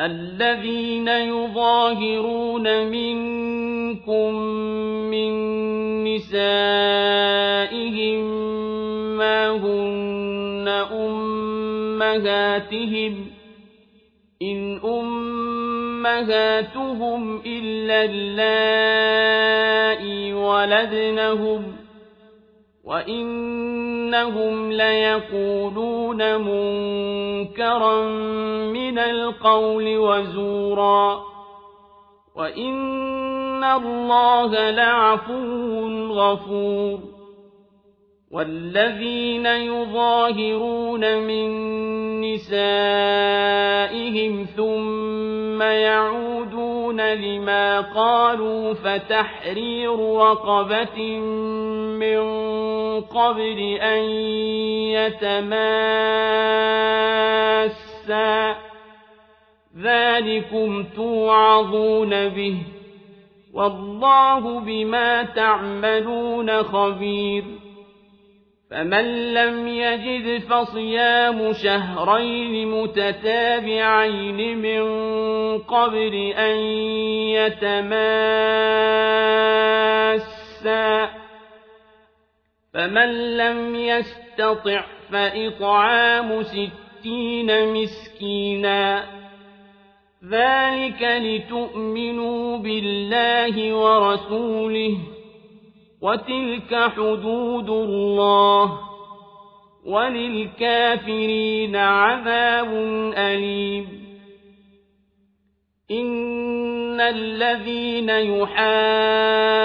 الذين يظاهرون منكم من نسائهم ما هن أمهاتهم إن أمهاتهم إلا اللائي ولدنهم وإنهم ليقولون منكرا من القول وزورا وإن الله لعفو غفور والذين يظاهرون من نسائهم ثم يعودون لما قالوا فتحرير رقبة من قبل أن يتماسا. ذلكم توعظون به. والله بما تعملون خبير. فمن لم يجد فصيام شهرين متتابعين من قبل أن يتماسا. فمن لم يستطع فإطعام ستين مسكينا. ذلك لتؤمنوا بالله ورسوله وتلك حدود الله وللكافرين عذاب أليم. إن الذين يحادون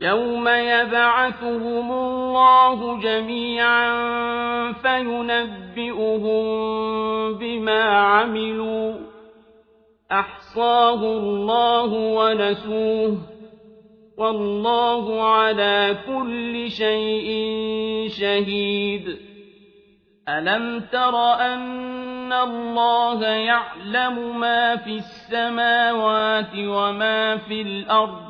يوم يبعثهم الله جميعا فينبئهم بما عملوا أحصاه الله ونسوه والله على كل شيء شهيد ألم تر أن الله يعلم ما في السماوات وما في الأرض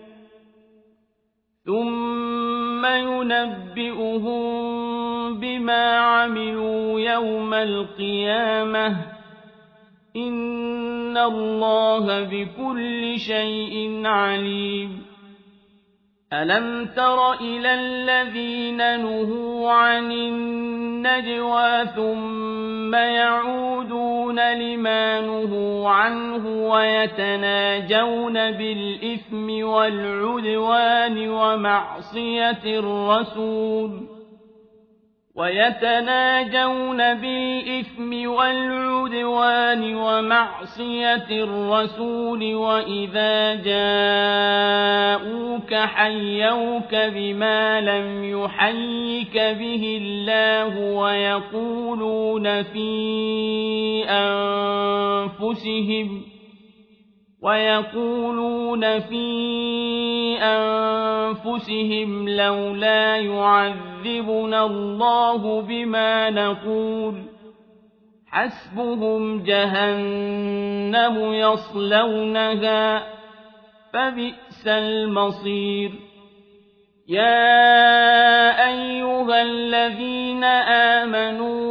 ينبئهم بما عملوا يوم القيامة. إن الله بكل شيء عليم. ألم تر إلى الذين نهوا عن النجوى ثم يعودون لما نهوا عنه ويتناجون بالإثم والعدوان ومعصية الرسول. ويتناجون بالإثم والعدوان ومعصية الرسول وإذا جاءوك حيوك بما لم يحيك به الله ويقولون في أنفسهم ويقولون في أنفسهم لولا يعذبنا الله بما نقول. حسبهم جهنم يصلونها فبئس المصير. يا أيها الذين آمنوا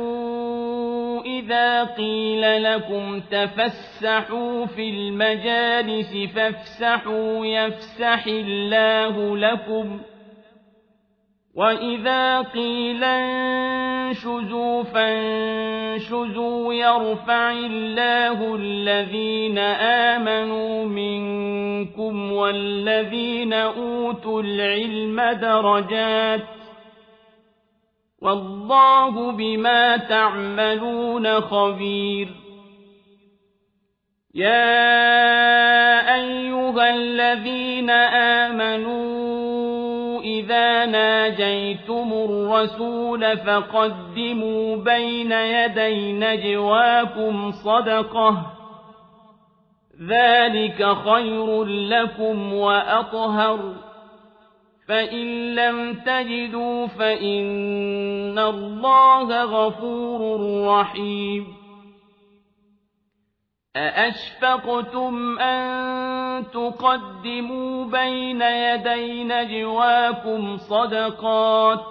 إذا قيل لكم تفسحوا في المجالس فافسحوا يفسح الله لكم وإذا قيل انشزوا فانشزوا يرفع الله الذين آمنوا منكم والذين أوتوا العلم درجات والله بما تعملون خبير. يا أيها الذين آمنوا إذا ناجيتم الرسول فقدموا بين يدي نجواكم صدقة. ذلك خير لكم وأطهر. فإن لم تجدوا فإن الله غفور رحيم أأشفقتم أن تقدموا بين يدي نجواكم صدقات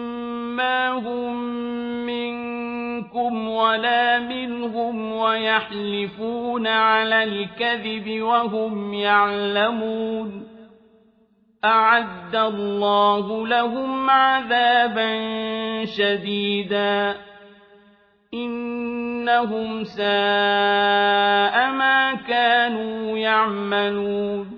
ما هم منكم ولا منهم ويحلفون على الكذب وهم يعلمون أعد الله لهم عذابا شديدا إنهم ساء ما كانوا يعملون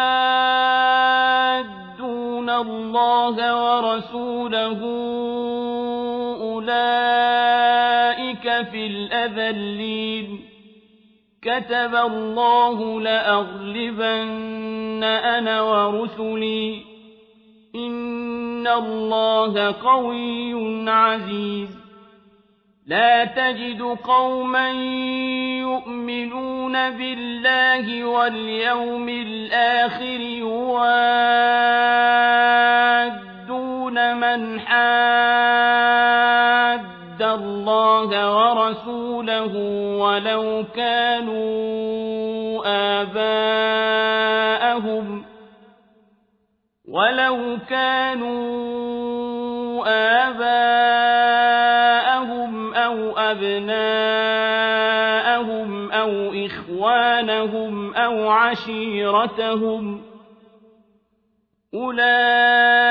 ورسوله أولئك في الأذلين. كتب الله لأغلبن أنا ورسلي. إن الله قوي عزيز. لا تجد قوما يؤمنون بالله واليوم الآخر يوادون من حاد الله ورسوله ولو كانوا آباءهم ولو كانوا آباءهم أو أبناءهم أو إخوانهم أو عشيرتهم أولئك